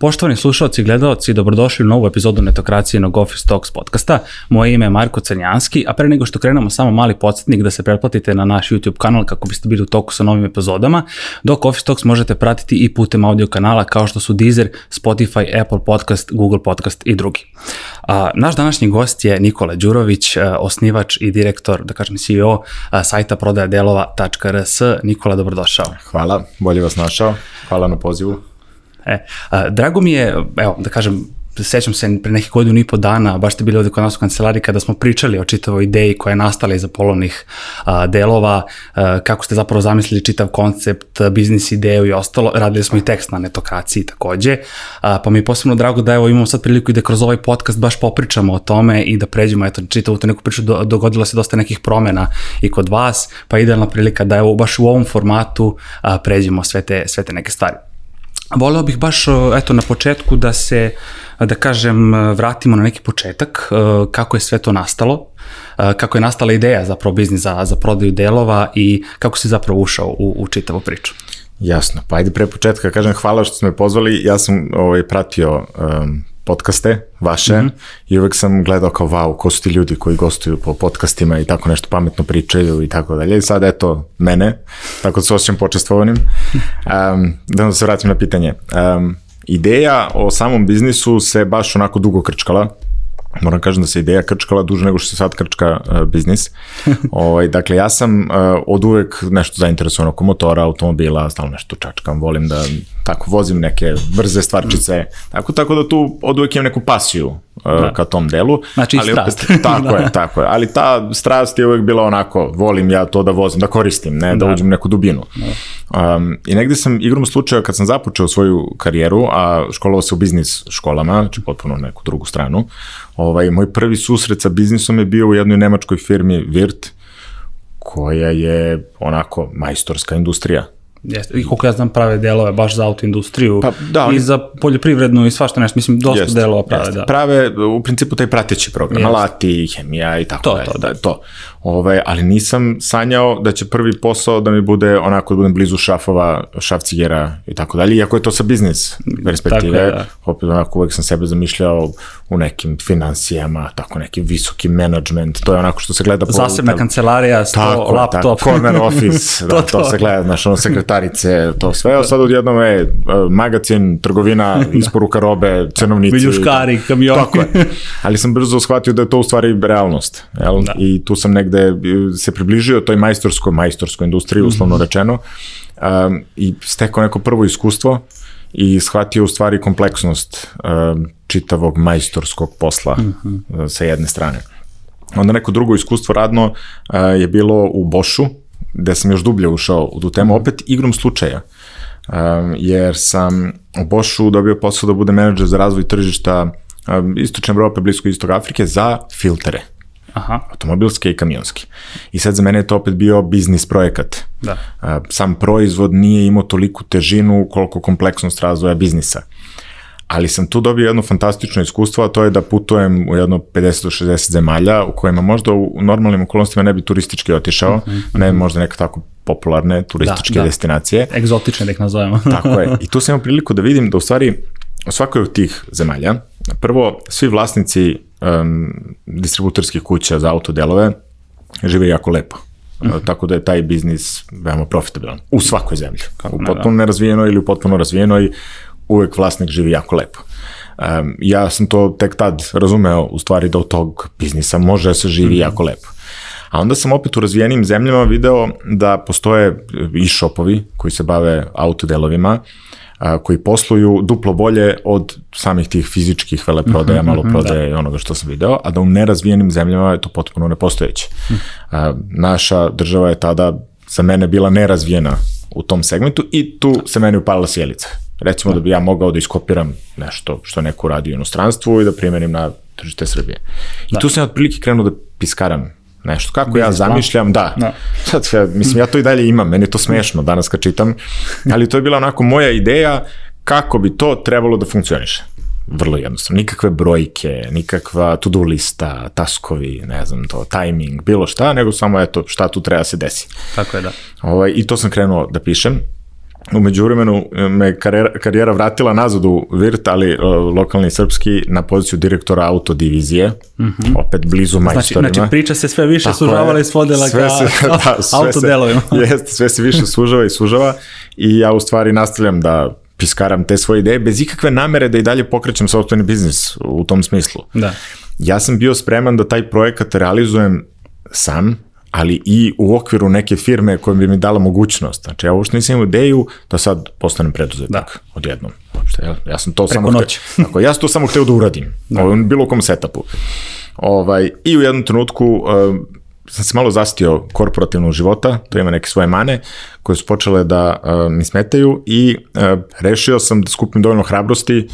Poštovani slušalci i gledalci, dobrodošli u novu epizodu Netokracijenog Office Talks podcasta. Moje ime je Marko Crnjanski, a pre nego što krenemo samo mali podsjetnik da se pretplatite na naš YouTube kanal kako biste bili u toku sa novim epizodama, dok Office Talks možete pratiti i putem audio kanala kao što su Deezer, Spotify, Apple Podcast, Google Podcast i drugi. Naš današnji gost je Nikola Đurović, osnivač i direktor, da kažem CEO, sajta prodajadelova.rs. Nikola, dobrodošao. Hvala, bolje vas našao. Hvala na pozivu. E, a, drago mi je, evo, da kažem, sećam se pre nekih godinu i po dana, baš ste bili ovde kod nas u kancelariji kada smo pričali o čitavoj ideji koja je nastala iza polovnih a, delova, a, kako ste zapravo zamislili čitav koncept, biznis ideju i ostalo. Radili smo i tekst na netokraciji takođe, a, pa mi je posebno drago da evo imamo sad priliku i da kroz ovaj podcast baš popričamo o tome i da pređemo, eto, čitavu tu neku priču, do, dogodilo se dosta nekih promena i kod vas, pa idealna prilika da evo baš u ovom formatu a, pređemo sve te, sve te neke stvari. Voleo bih baš, eto, na početku da se, da kažem, vratimo na neki početak, kako je sve to nastalo, kako je nastala ideja zapravo biznis za, za prodaju delova i kako si zapravo ušao u, u čitavu priču. Jasno, pa ajde pre početka kažem hvala što ste me pozvali, ja sam ovaj, pratio um, podcaste vaše mm -hmm. i uvek sam gledao kao wow, ko su ti ljudi koji gostuju po podcastima i tako nešto pametno pričaju i tako dalje. I sad eto mene, tako da se osjećam počestvovanim. Um, da se vratim na pitanje. Um, ideja o samom biznisu se baš onako dugo krčkala moram kažem da se ideja krčkala duže nego što se sad krčka uh, biznis. ovaj, dakle, ja sam uh, od uvek nešto zainteresovan oko motora, automobila, stalno nešto čačkam, volim da tako vozim neke brze stvarčice, mm. tako, tako da tu od uvek imam neku pasiju uh, da. ka tom delu. Znači ali strast. Opet, tako da. je, tako je. Ali ta strast je uvek bila onako, volim ja to da vozim, da koristim, ne, da, da uđem u neku dubinu. Da. Um, I negde sam igrom slučaja kad sam započeo svoju karijeru, a školovao se u biznis školama, znači potpuno neku drugu stranu, Ovaj, moj prvi susret sa biznisom je bio u jednoj nemačkoj firmi Wirt, koja je onako majstorska industrija. Jeste, i koliko ja znam prave delove baš za autoindustriju pa, da, i za poljoprivrednu i svašta nešto, mislim dosta jeste, delova prave, jeste. da. Prave u principu taj prateći program, jeste. alati, hemija i tako to, To, da. to. Ove, ovaj, ali nisam sanjao da će prvi posao da mi bude onako da budem blizu šafova, šaf cigera i tako dalje, iako je to sa biznis perspektive, je, da. opet onako uvek sam sebe zamišljao u nekim financijama, tako neki visoki management, to je onako što se gleda po... Zasebna tam, kancelarija, sto, tako, laptop. Tako, corner office, da, to, to. to se gleda, znaš, ono sekretarice, to sve, a sad odjednom je magazin, trgovina, isporuka robe, cenovnici. Viljuškari, kamioni. Tako je. Ali sam brzo shvatio da je to u stvari realnost, jel? Da. I tu sam negde se približio toj majstorskoj, majstorskoj industriji, uslovno mm -hmm. rečeno, um, i stekao neko prvo iskustvo i shvatio u stvari kompleksnost um, čitavog majstorskog posla mm -hmm. sa jedne strane. Onda neko drugo iskustvo radno uh, je bilo u Bošu, gde sam još dublje ušao u tu temu, mhm. opet igrom slučaja. Um, jer sam u Bošu dobio posao da bude menadžer za razvoj tržišta um, Istočne Evrope, Blisko Istog Afrike za filtere. Aha. automobilske i kamionske. I sad za mene je to opet bio biznis projekat. Da. Sam proizvod nije imao toliku težinu koliko kompleksnost razvoja biznisa. Ali sam tu dobio jedno fantastično iskustvo, a to je da putujem u jedno 50 do 60 zemalja u kojima možda u normalnim okolnostima ne bi turistički otišao, mm -hmm. ne možda neka tako popularne turističke da, da. destinacije. Egzotične da ih nazovemo. tako je. I tu sam imao priliku da vidim da u stvari u svakoj od tih zemalja, prvo, svi vlasnici um, distributorskih kuća za autodelove žive jako lepo. Mm -hmm. Tako da je taj biznis veoma profitabilan. U svakoj zemlji. Kako u potpuno ne, nerazvijenoj ili u potpuno razvijenoj, uvek vlasnik živi jako lepo. Um, ja sam to tek tad razumeo u stvari da od tog biznisa može da se živi mm -hmm. jako lepo. A onda sam opet u razvijenim zemljama video da postoje e-shopovi koji se bave autodelovima, a, koji posluju duplo bolje od samih tih fizičkih veleprodaja, mm -hmm, maloprodaja da. i onoga što sam video, a da u nerazvijenim zemljama je to potpuno nepostojeće. Mm. A, naša država je tada za mene bila nerazvijena u tom segmentu i tu se meni upalila sjelica. Recimo da. da bi ja mogao da iskopiram nešto što neko radi u inostranstvu i da primenim na tržište Srbije. I da. tu sam otprilike krenuo da piskaram nešto. Kako Biznis ja zamišljam, da. da. Sad, ja, mislim, ja to i dalje imam, meni je to smešno danas kad čitam, ali to je bila onako moja ideja kako bi to trebalo da funkcioniše. Vrlo jednostavno. Nikakve brojke, nikakva to-do lista, taskovi, ne znam to, timing, bilo šta, nego samo eto šta tu treba se desi. Tako je, da. Ovaj, I to sam krenuo da pišem umeđu vremenu me karijera, karijera vratila nazad u Virt, ali uh, lokalni srpski na poziciju direktora autodivizije, mm -hmm. opet blizu majstorima. Znači, znači priča se sve više Tako sužavala i svodila sve ka se, da, autodelovima. Se, jeste, sve se više sužava i sužava i ja u stvari nastavljam da piskaram te svoje ideje bez ikakve namere da i dalje pokrećem sopstveni biznis u tom smislu. Da. Ja sam bio spreman da taj projekat realizujem sam, ali i u okviru neke firme koja bi mi dala mogućnost. Znači, ja uopšte nisam imao ideju da sad postanem preduzetnik da. odjednom. Uopšte, ja, ja sam to Preko samo noći. hteo, tako, ja sam to samo hteo da uradim. Da. Ovaj, bilo kom setupu. Ovaj, I u jednom trenutku uh, sam se malo zastio korporativnog života, to ima neke svoje mane, koje su počele da uh, mi smetaju i uh, rešio sam da skupim dovoljno hrabrosti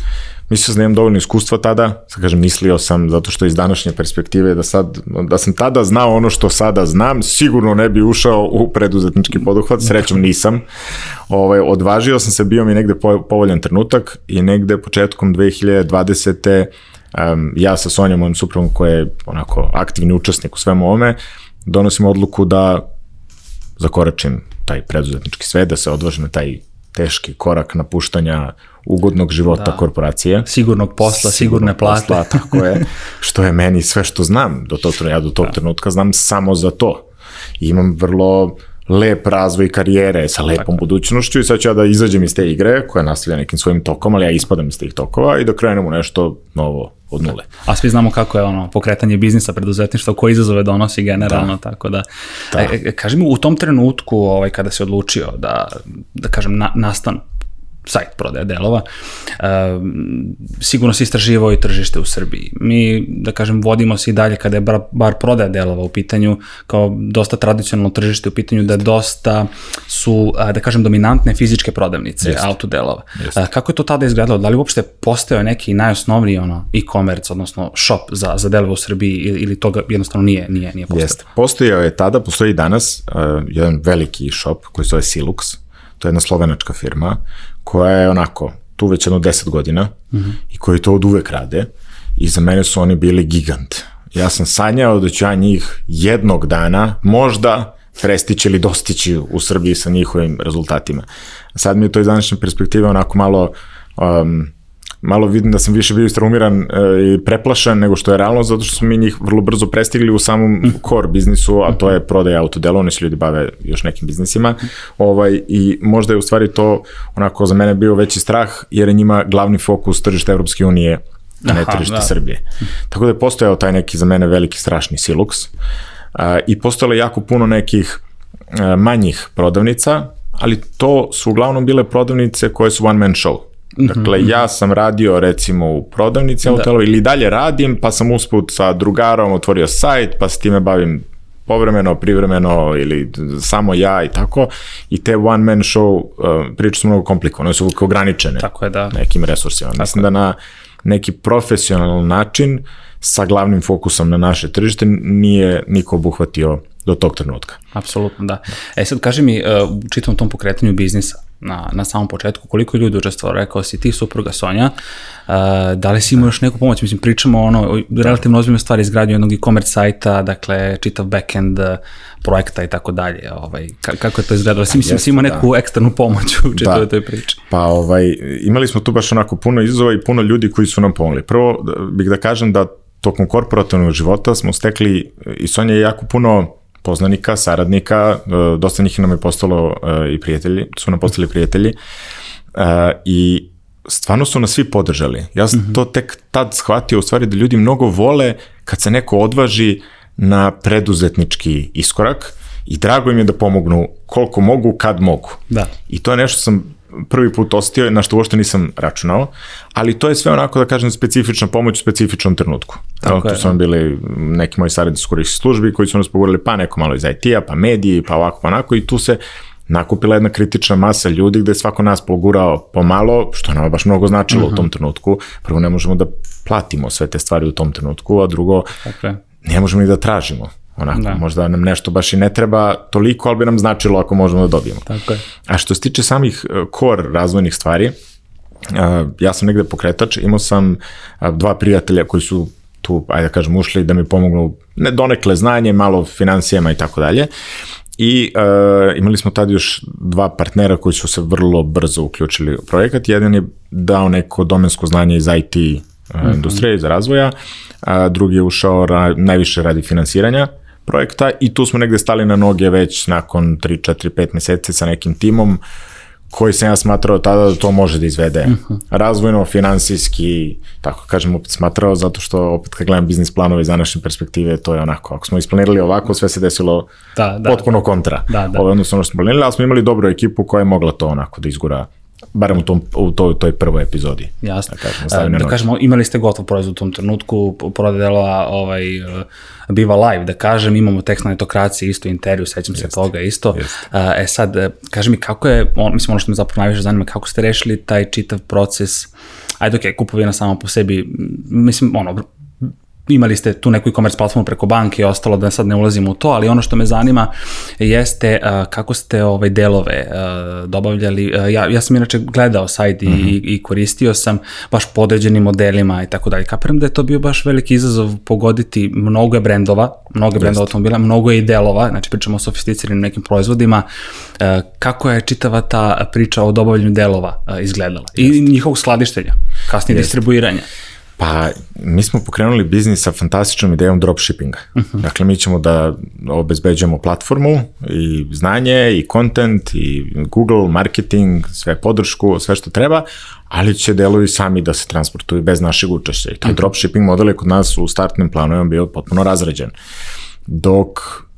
mislio sam da imam dovoljno iskustva tada, sad kažem mislio sam zato što iz današnje perspektive da sad, da sam tada znao ono što sada znam, sigurno ne bi ušao u preduzetnički poduhvat, srećom nisam. Ovaj, odvažio sam se, bio mi negde povoljan trenutak i negde početkom 2020. Um, ja sa Sonjom, mojim suprugom koja je onako aktivni učesnik u svemu ovome, donosim odluku da zakoračim taj preduzetnički svet, da se odvažim na taj teški korak napuštanja ugodnog života da. korporacije. Sigurnog posla, sigurne plate. Posla, tako je, što je meni sve što znam do tog trenutka, ja do tog da. trenutka znam samo za to. I imam vrlo lep razvoj karijere sa lepom Tako. budućnošću i sad ću ja da izađem iz te igre koja nastavlja nekim svojim tokom, ali ja ispadam iz tih tokova i da krenem u nešto novo od nule. A svi znamo kako je ono pokretanje biznisa, preduzetništva, koje izazove donosi generalno, da. tako da. da. E, e kaži mi, u tom trenutku ovaj, kada se odlučio da, da kažem, na, nastan sajt prodaje delova, uh, sigurno si istraživao i tržište u Srbiji. Mi, da kažem, vodimo se i dalje kada je bar, bar prodaja delova u pitanju, kao dosta tradicionalno tržište u pitanju da dosta su, da kažem, dominantne fizičke prodavnice Jest. autodelova. Jest. Uh, kako je to tada izgledalo? Da li uopšte postao neki najosnovniji ono, e-commerce, odnosno shop za, za delova u Srbiji ili, ili toga jednostavno nije, nije, nije postao? Jeste. Postojao je tada, postoji i danas uh, jedan veliki shop koji se zove Silux, to je jedna slovenačka firma koja je onako tu već jedno 10 godina mm -hmm. i koji to od uvek rade i za mene su oni bili gigant. Ja sam sanjao da ću ja njih jednog dana možda prestići ili dostići u Srbiji sa njihovim rezultatima. Sad mi je to iz današnje perspektive onako malo um, malo vidim da sam više bio istraumiran e, i preplašen nego što je realno, zato što smo mi njih vrlo brzo prestigli u samom mm. core biznisu, a to je prodaja autodela, oni se ljudi bave još nekim biznisima, ovaj, i možda je u stvari to onako za mene bio veći strah, jer je njima glavni fokus tržišta Evropske unije, a ne tržište da. Srbije. Tako da je postojao taj neki za mene veliki strašni silux a, i postojalo jako puno nekih a, manjih prodavnica, ali to su uglavnom bile prodavnice koje su one man show. Dakle, mm -hmm. ja sam radio recimo u prodavnici da. ili dalje radim, pa sam usput sa drugarom otvorio sajt, pa se time bavim povremeno, privremeno ili samo ja i tako i te one man show uh, priče su mnogo komplikovane, su ograničene tako je, da. nekim resursima. Tako Mislim je. da na neki profesionalan način sa glavnim fokusom na naše tržište nije niko obuhvatio do tog trenutka. Apsolutno, da. E sad, kaži mi, uh, u čitom tom pokretanju biznisa, na, na samom početku, koliko je ljudi učestvovalo, rekao si ti, supruga Sonja, uh, da li si imao još neku pomoć, mislim, pričamo ono, o relativno ozbiljnoj stvari, izgradnju jednog e-commerce sajta, dakle, čitav backend uh, projekta i tako dalje, ovaj, kako je to izgledalo, si, mislim, si imao neku da. eksternu pomoć u čitavoj da. toj priči. Pa, ovaj, imali smo tu baš onako puno izazova i puno ljudi koji su nam pomogli. Prvo, bih da kažem da tokom korporativnog života smo stekli, i Sonja je jako puno poznanika, saradnika, e, dosta njih nam je postalo e, i prijatelji, su nam postali prijatelji e, i stvarno su nas svi podržali. Ja sam mm -hmm. to tek tad shvatio u stvari da ljudi mnogo vole kad se neko odvaži na preduzetnički iskorak i drago im je da pomognu koliko mogu, kad mogu. Da. I to je nešto sam prvi put ostio, na što uopšte nisam računao, ali to je sve onako da kažem specifična pomoć u specifičnom trenutku. Tako tu je. su nam bili neki moji saradnici koristih službi koji su nas pogurali pa neko malo iz IT-a, pa mediji, pa ovako, pa onako i tu se nakupila jedna kritična masa ljudi gde je svako nas pogurao pomalo, što nama baš mnogo značilo uh -huh. u tom mhm. trenutku. Prvo ne možemo da platimo sve te stvari u tom trenutku, a drugo okay. ne možemo ni da tražimo. Onako, da. možda nam nešto baš i ne treba toliko, ali bi nam značilo ako možemo da dobijemo. Tako je. A što se tiče samih e, core razvojnih stvari, e, ja sam negde pokretač, imao sam e, dva prijatelja koji su tu, ajde da kažem, ušli da mi pomognu ne donekle znanje, malo financijama i tako dalje. I uh, imali smo tad još dva partnera koji su se vrlo brzo uključili u projekat. Jedan je dao neko domensko znanje iz IT uh, -hmm. industrije, iz razvoja, a drugi je ušao ra najviše radi finansiranja projekta i tu smo negde stali na noge već nakon 3, 4, 5 meseci sa nekim timom koji sam ja smatrao tada da to može da izvede. Uh -huh. Razvojno, finansijski, tako kažem, opet smatrao, zato što opet kad gledam biznis planove iz današnje perspektive, to je onako, ako smo isplanirali ovako, sve se desilo da, da, potpuno kontra. Da, da. Ovo je odnosno ono što smo planirali, ali smo imali dobru ekipu koja je mogla to onako da izgura barem u, tom, u toj, toj prvoj epizodi. Jasno. Da kažemo, da kažemo imali ste gotov proizvod u tom trenutku, prodaje ovaj, biva live, da kažem, imamo tekst na etokraciji, isto intervju, sećam se toga isto. Jest. E sad, e, kaži mi kako je, on, mislim ono što me zapravo najviše zanima, kako ste rešili taj čitav proces, ajde ok, kupovina samo po sebi, mislim, ono, imali ste tu neku e-commerce platformu preko banke i ostalo, da sad ne ulazimo u to, ali ono što me zanima jeste uh, kako ste ovaj delove uh, dobavljali. Uh, ja, ja sam inače gledao sajt i, mm -hmm. i, i koristio sam baš podređenim modelima i tako dalje. Kapiram da je to bio baš veliki izazov pogoditi mnogo brendova, mnogo brendova automobila, mnogo je i delova, znači pričamo o sofisticiranim nekim proizvodima. Uh, kako je čitava ta priča o dobavljanju delova uh, izgledala? Jest. I njihovog skladištenja, kasnije Jest. distribuiranja. Pa, mi smo pokrenuli biznis sa fantastičnom idejom dropshippinga. Uh mhm. -huh. Dakle, mi ćemo da obezbeđujemo platformu i znanje i content i Google, marketing, sve podršku, sve što treba, ali će delovi sami da se transportuju bez našeg učešća. I taj uh mhm. -huh. dropshipping model je kod nas u startnim planovima bio potpuno razređen. Dok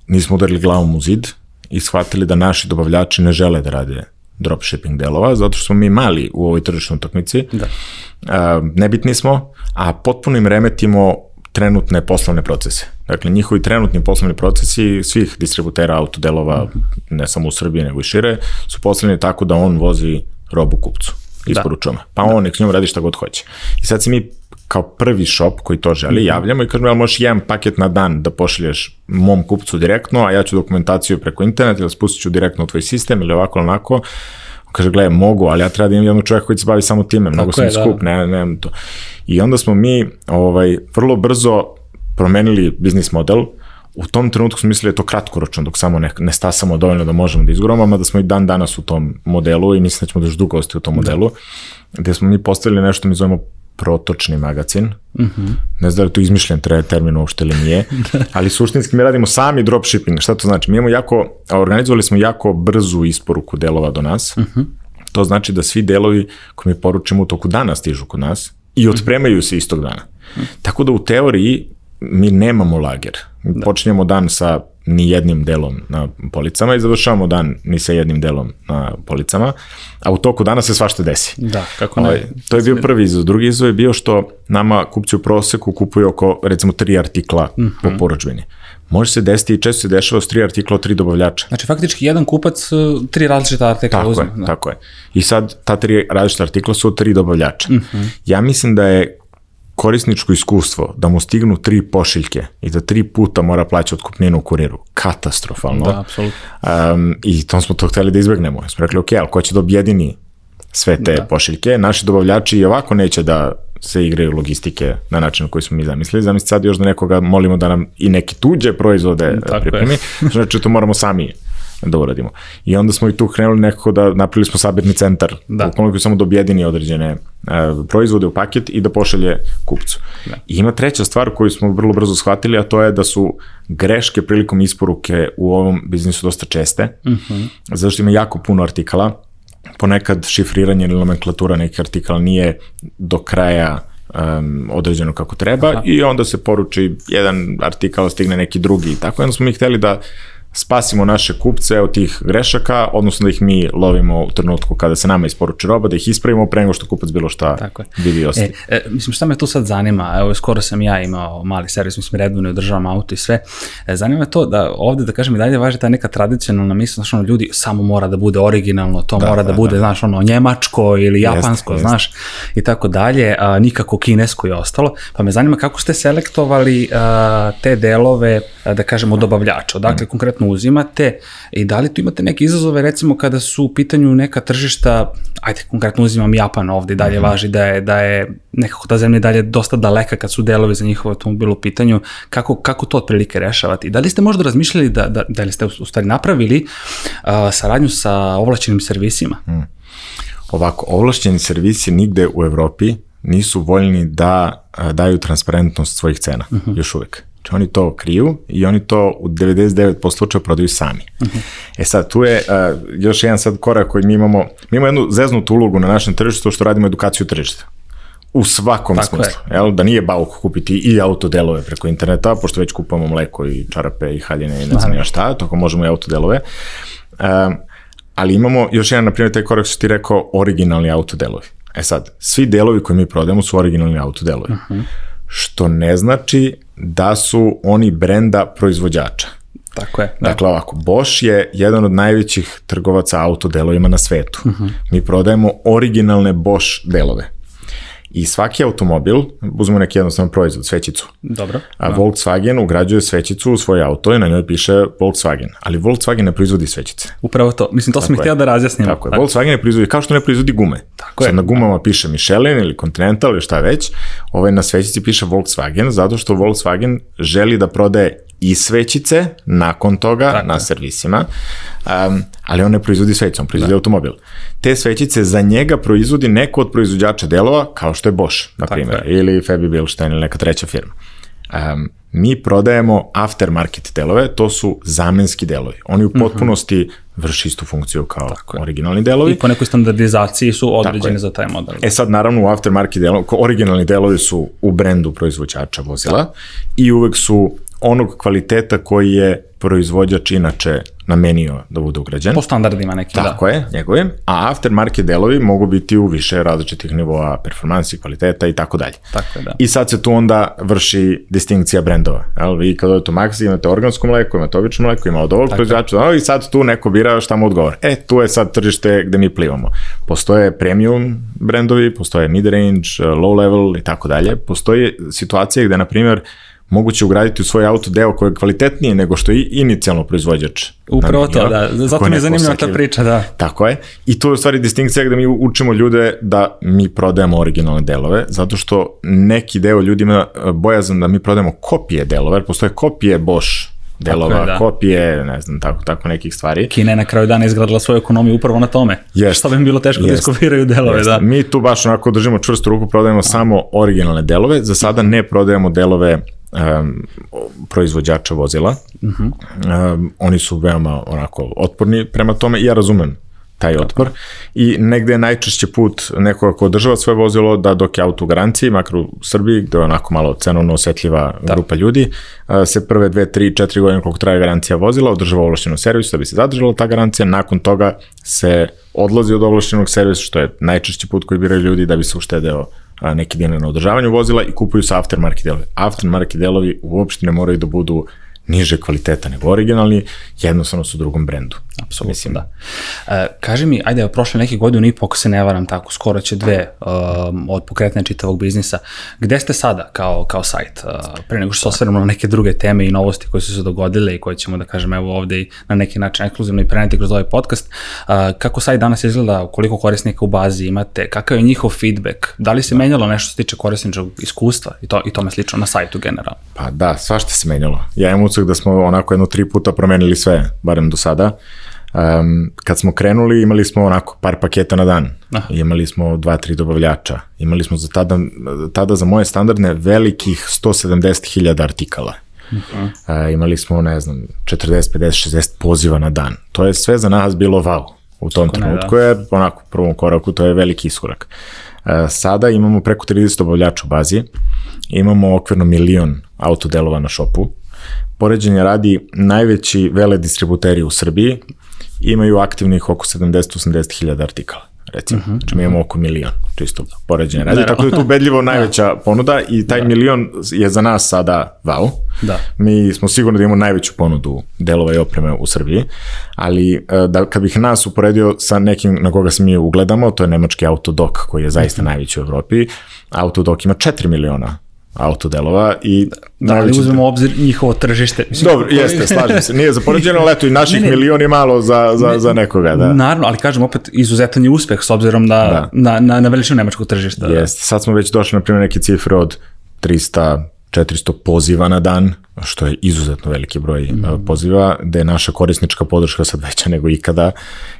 nismo udarili glavom u zid i shvatili da naši dobavljači ne žele da rade dropshipping delova, zato što smo mi mali u ovoj tržišnoj utakmici. Da. Uh, nebitni smo, a potpuno im remetimo trenutne poslovne procese. Dakle, njihovi trenutni poslovni procesi svih distributera autodelova, ne samo u Srbiji, nego i šire, su postavljeni tako da on vozi robu kupcu isporučujemo. Da. Pa on nek s njom radi šta god hoće. I sad se mi kao prvi shop koji to želi mhm. javljamo i kažemo, jel možeš jedan paket na dan da pošalješ mom kupcu direktno, a ja ću dokumentaciju preko interneta ili spustit ću direktno u tvoj sistem ili ovako ili onako. Kaže, gledaj, mogu, ali ja treba da imam jednog čovjeka koji se bavi samo time, mnogo Tako sam je, skup, da. ne, nemam to. I onda smo mi ovaj, vrlo brzo promenili biznis model, u tom trenutku smo mislili da je to kratkoročno, dok samo ne, ne stasamo dovoljno da možemo da izguramo, da smo i dan danas u tom modelu i mislim da ćemo da još dugo ostati u tom da. modelu, da. gde smo mi postavili nešto mi zovemo protočni magazin. Uh mhm. -huh. Ne znam da li to izmišljen termin uopšte ili nije, ali suštinski mi radimo sami dropshipping. Šta to znači? Mi imamo jako, organizovali smo jako brzu isporuku delova do nas. Mhm. -huh. To znači da svi delovi koje mi poručimo u toku dana stižu kod nas i otpremaju se istog dana. -huh. Tako da u teoriji mi nemamo lager. Da. Počinjemo dan sa ni jednim delom na policama i završavamo dan ni sa jednim delom na policama, a u toku dana se svašta desi. Da, kako ne. Ovaj, to je bio prvi izazov. Drugi izazov je bio što nama kupci u proseku kupuju oko, recimo, tri artikla mm -hmm. po poručbini. Može se desiti i često se dešava s tri artikla od tri dobavljača. Znači, faktički jedan kupac, e, tri različita artikla tako uzme. Je, da. Tako je. I sad, ta tri različita artikla su od tri dobavljača. Mm -hmm. Ja mislim da je korisničko iskustvo da mu stignu tri pošiljke i da tri puta mora plaćati otkupninu u kuriru. Katastrofalno. Da, apsolutno. Um, I to smo to hteli da izbegnemo. Smo rekli, ok, ali ko će da objedini sve te da. pošiljke? Naši dobavljači i ovako neće da se igraju logistike na način na koji smo mi zamislili. Zamislite sad još da nekoga molimo da nam i neke tuđe proizvode Tako pripremi. Znači, to moramo sami da uradimo. I onda smo i tu krenuli nekako da napravili smo sabirni centar, da. u koji samo da objedini određene uh, proizvode u paket i da pošalje kupcu. Da. I ima treća stvar koju smo vrlo brzo shvatili, a to je da su greške prilikom isporuke u ovom biznisu dosta česte, uh mhm. -huh. zato što ima jako puno artikala, ponekad šifriranje ili nomenklatura nekih artikala nije do kraja um, određeno kako treba Aha. i onda se poruči jedan artikal, stigne neki drugi i tako. Onda smo mi hteli da spasimo naše kupce od tih grešaka, odnosno da ih mi lovimo u trenutku kada se nama isporuči roba, da ih ispravimo pre nego što kupac bilo šta Tako je. vidi i ostaje. E, e, mislim, šta me tu sad zanima, evo, skoro sam ja imao mali servis, mislim, redovno održavam auto i sve, e, zanima me to da ovde, da kažem, i dalje važi ta neka tradicionalna misla, znaš, ono, ljudi, samo mora da bude originalno, to da, mora da, da bude, da. znaš, ono, njemačko ili japansko, jest, znaš, jest. i tako dalje, a, nikako kinesko i ostalo, pa me zanima kako ste selektovali a, te delove, a, da kažemo, dobavljača, odakle mm. konkretno uzimate i da li tu imate neke izazove recimo kada su u pitanju neka tržišta, ajde konkretno uzimam Japan ovde i dalje mm -hmm. važi da je, da je nekako ta zemlja dalje dosta daleka kad su delovi za njihov automobil u pitanju, kako, kako to otprilike rešavati? Da li ste možda razmišljali da, da, da li ste u stvari napravili uh, saradnju sa ovlašćenim servisima? Mm. Ovako, ovlašćeni servisi nigde u Evropi nisu voljni da daju transparentnost svojih cena, uh mhm. -huh. još uvek. Znači oni to kriju i oni to u 99% slučaja prodaju sami. Uh mhm. -huh. E sad, tu je uh, još jedan sad korak koji mi imamo, mi imamo jednu zeznutu ulogu na našem tržištu što radimo edukaciju tržišta. U svakom Tako smislu. Je. Jel? Da nije bauk kupiti i autodelove preko interneta, pošto već kupamo mleko i čarape i haljine i ne znam ja šta, toko možemo i autodelove. Um, ali imamo još jedan, na primjer, taj korak što ti rekao, originalni autodelovi. E sad, svi delovi koje mi prodajemo su originalni autodelovi. Uh -huh. Što ne znači da su oni brenda proizvođača. Tako je. Da. Dakle, ovako, Bosch je jedan od najvećih trgovaca autodelovima na svetu. Uh -huh. Mi prodajemo originalne Bosch delove. I svaki automobil, uzmemo neki jednostavan proizvod, svećicu. Dobro. A da. Volkswagen ugrađuje svećicu u svoj auto i na njoj piše Volkswagen. Ali Volkswagen ne proizvodi svećice. Upravo to. Mislim, to sam ih htio da razjasnim. Tako je. Tako. Volkswagen ne proizvodi, kao što ne proizvodi gume. Tako Sad je. na gumama piše Michelin ili Continental ili šta već. Ovaj na svećici piše Volkswagen, zato što Volkswagen želi da prodaje i svećice nakon toga Tako na servisima, um, ali on ne proizvodi svećice, on proizvodi da. automobil. Te svećice za njega proizvodi neko od proizvođača delova, kao što je Bosch, na primjer, ili Fabi Bilstein ili neka treća firma. Um, mi prodajemo aftermarket delove, to su zamenski delovi. Oni u mhm. potpunosti uh -huh. vrši istu funkciju kao Tako originalni delovi. I po nekoj standardizaciji su određeni za taj model. E sad, naravno, u aftermarket delovi, originalni delovi su u brendu proizvođača vozila da. i uvek su onog kvaliteta koji je proizvođač inače namenio da bude ugrađen. Po standardima nekim, da. Tako je, njegovim. A aftermarket delovi mogu biti u više različitih nivoa performansi, kvaliteta i tako dalje. Tako je, da. I sad se tu onda vrši distinkcija brendova. Jel, vi kad odete u Maxi imate organsko mleko, imate obično mleko, ima od ovog proizvođača, i sad tu neko bira šta mu odgovara. E, tu je sad tržište gde mi plivamo. Postoje premium brendovi, postoje mid-range, low level i tako dalje. Postoji situacija gde, na primjer, moguće ugraditi u svoj auto deo koji je kvalitetniji nego što je inicijalno proizvođač. Upravo to, da. Zato mi je zanimljiva ta priča, da. Tako je. I to je u stvari distinkcija gde mi učimo ljude da mi prodajemo originalne delove, zato što neki deo ljudi ima e, bojazan da mi prodajemo kopije delova, jer postoje kopije Bosch delova, je, da. kopije, ne znam, tako, tako nekih stvari. Kina je na kraju dana izgradila svoju ekonomiju upravo na tome. Jest. Što bi im bilo teško jest. da iskopiraju delove, jest. da. Mi tu baš onako držimo čvrstu ruku, prodajemo A. samo originalne delove, za sada ne prodajemo delove um, proizvođača vozila. Uh -huh. um, oni su veoma onako otporni prema tome i ja razumem taj otpor i negde je najčešće put nekoga ko održava svoje vozilo da dok je auto u garanciji, makar u Srbiji gde je onako malo cenovno osetljiva da. grupa ljudi, se prve dve, tri, četiri godine koliko traje garancija vozila, održava ovlašćenu servisu da bi se zadržala ta garancija, nakon toga se odlazi od ovlašćenog servisa, što je najčešći put koji biraju ljudi da bi se uštedeo neki dinar na održavanju vozila i kupuju se aftermarket delovi. Aftermarket delovi uopšte ne moraju da budu niže kvaliteta nego originalni, jednostavno su u drugom brendu. Apsolutno, Mislim. da. E, kaži mi, ajde, prošle neke godine i po, ako se ne varam tako, skoro će dve um, od pokretne čitavog biznisa. Gde ste sada kao, kao sajt? Uh, pre nego što se osvrnemo na neke druge teme i novosti koje su se dogodile i koje ćemo, da kažem, evo ovde i na neki način ekskluzivno i preneti kroz ovaj podcast. Uh, kako sajt danas izgleda, koliko korisnika u bazi imate, kakav je njihov feedback, da li se da. menjalo nešto što se tiče korisničkog iskustva i, to, i tome slično na sajtu generalno? Pa da, svašta se menjalo. Ja imam ucak da smo onako jedno tri puta promenili sve, barem do sada. Um, kad smo krenuli imali smo onako par paketa na dan, Aha. imali smo dva, tri dobavljača, imali smo za tada, tada za moje standardne velikih 170.000 artikala. Uh uh, imali smo, ne znam, 40, 50, 60 poziva na dan. To je sve za nas bilo wow. U tom Tako trenutku ne, da. je, onako, u prvom koraku, to je veliki iskorak. Uh, sada imamo preko 30 dobavljača u bazi, imamo okvirno milion autodelova na šopu, poređenja radi najveći vele distributeri u Srbiji imaju aktivnih oko 70-80 hiljada artikala recimo. Uh mhm, -huh. Znači mi imamo oko milion, čisto poređenje radi. Tako da je tu ubedljivo najveća da. ponuda i taj da. milion je za nas sada wow. Da. Mi smo sigurni da imamo najveću ponudu delova i opreme u Srbiji, ali e, da kad bih nas uporedio sa nekim na koga se mi ugledamo, to je nemački Autodok koji je zaista uh mhm. -huh. najveći u Evropi. Autodok ima 4 miliona autodelova i Da, ali uzmemo u obzir njihovo tržište. Mislim, Dobro, koji... jeste, slažem se. Nije za poređenje, ali eto i naših ne, ne, milion je malo za, za, ne, za nekoga. Da. Naravno, ali kažem opet, izuzetan je uspeh s obzirom na, da. na, na, na veličinu nemačkog tržišta. Jeste, sad smo već došli na primjer neke cifre od 300 400 poziva na dan, što je izuzetno veliki broj mm. poziva, da je naša korisnička podrška sad veća nego ikada.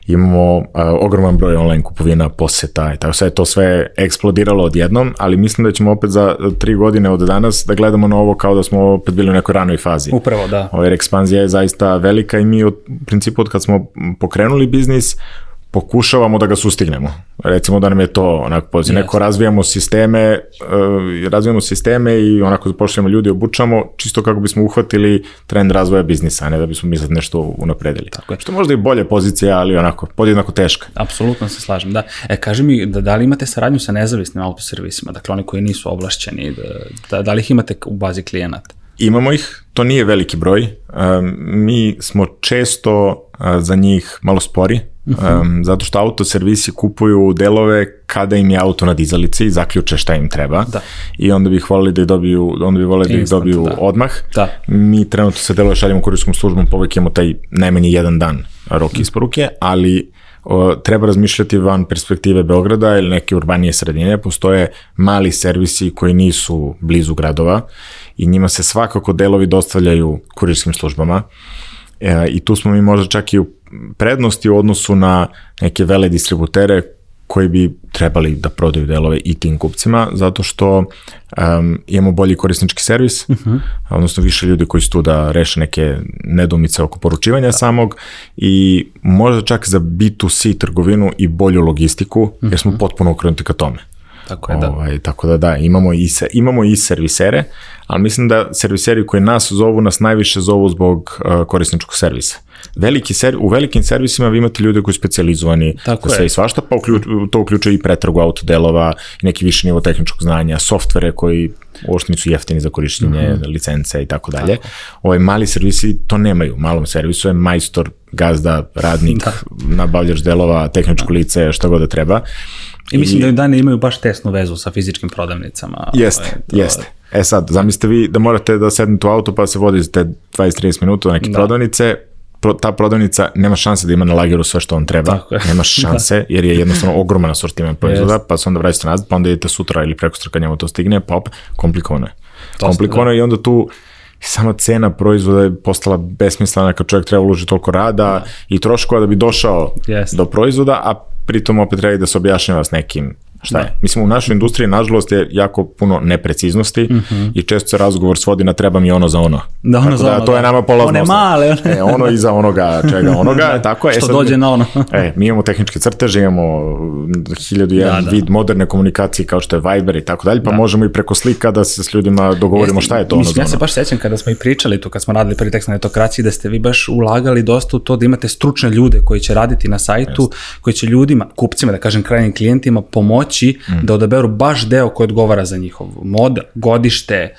Imamo uh, ogroman broj online kupovina, poseta i tako sve to sve eksplodiralo odjednom, ali mislim da ćemo opet za tri godine od danas da gledamo na ovo kao da smo opet bili u nekoj ranoj fazi. Upravo, da. Ova ekspanzija je zaista velika i mi od principu od kad smo pokrenuli biznis, pokušavamo da ga sustignemo. Recimo da nam je to onako poziv. Yes. Neko razvijamo sisteme, uh, razvijamo sisteme i onako zapošljamo ljudi, obučamo, čisto kako bismo uhvatili trend razvoja biznisa, a ne da bismo mi sad nešto unapredili. Tako je. Što možda i bolje pozicija, ali onako, podjednako teška. Apsolutno se slažem, da. E, kaži mi, da, da li imate saradnju sa nezavisnim autoservisima, dakle oni koji nisu ovlašćeni, da, da, da li ih imate u bazi klijenata? Imamo ih, to nije veliki broj. Mi smo često uh, za njih malo spori, Um, zato što autoservisi kupuju delove kada im je auto na dizalici i zaključe šta im treba. Da. I onda bih volili da ih dobiju, onda bi volili da ih dobiju da. odmah. Da. Mi trenutno se delove šaljemo kurijskom službom, povek imamo taj najmanje jedan dan rok isporuke, ali o, treba razmišljati van perspektive Beograda ili neke urbanije sredine. Postoje mali servisi koji nisu blizu gradova i njima se svakako delovi dostavljaju kurirskim službama. E, I tu smo mi možda čak i u prednosti u odnosu na neke vele distributere koji bi trebali da prodaju delove i tim kupcima, zato što um, imamo bolji korisnički servis, uh mhm. -huh. odnosno više ljudi koji su tu da reše neke nedumice oko poručivanja da. samog i možda čak za B2C trgovinu i bolju logistiku, uh -huh. jer smo mhm. potpuno okrenuti ka tome. Tako je, da. Ovaj, tako da da, imamo i, imamo i servisere, ali mislim da serviseri koji nas zovu, nas najviše zovu zbog uh, korisničkog servisa veliki ser, u velikim servisima vi imate ljude koji su specializovani Tako za sve je. i svašta, pa uključ, to uključuje i pretragu autodelova, neki više nivo tehničkog znanja, softvere koji uopšte nisu jeftini za korišćenje mm -hmm. licence i tako dalje. Ovaj mali servisi to nemaju. U malom servisu je majstor, gazda, radnik, da. nabavljač delova, tehničko da. lice, šta god da treba. I mislim I, da dane imaju baš tesnu vezu sa fizičkim prodavnicama. Jeste, ovaj, to... jeste. E sad, zamislite vi da morate da sednete u auto pa se vodite 20-30 minuta u neke da. prodavnice, pro, ta prodavnica nema šanse da ima na lageru sve što on treba, nema šanse, jer je jednostavno ogroman asortiman proizvoda, yes. pa se onda vratite nazad, pa onda idete sutra ili preko sutra kad njemu to stigne, pa opet, komplikovano je. Dosta, komplikovano je da. i onda tu sama cena proizvoda je postala besmislena kad čovjek treba uložiti toliko rada da. i troškova da bi došao yes. do proizvoda, a pritom opet treba da se objašnjava s nekim Šta da. je? Mislim, u našoj industriji, nažalost, je jako puno nepreciznosti mm -hmm. i često se razgovor svodi na treba mi ono za ono. Da, ono tako za da, ono, to da. je nama polazno. One male. One. e, ono iza onoga, čega onoga, da. tako je. Što e, sad, dođe na ono. e, mi imamo tehničke crteže, imamo hiljadu jedan da, da. vid moderne komunikacije kao što je Viber i tako dalje, pa da. možemo i preko slika da se s ljudima dogovorimo Jeste, šta je to ono mislim, za ono. Ja se baš sećam kada smo i pričali tu, kad smo radili prvi tekst na etokraciji, da ste vi baš ulagali dosta u to da imate stručne ljude koji će raditi na sajtu, Jeste. koji će ljudima, kupcima, da kažem krajnim klijentima, pomoći mm. da odaberu baš deo koji odgovara za njihov mod, godište,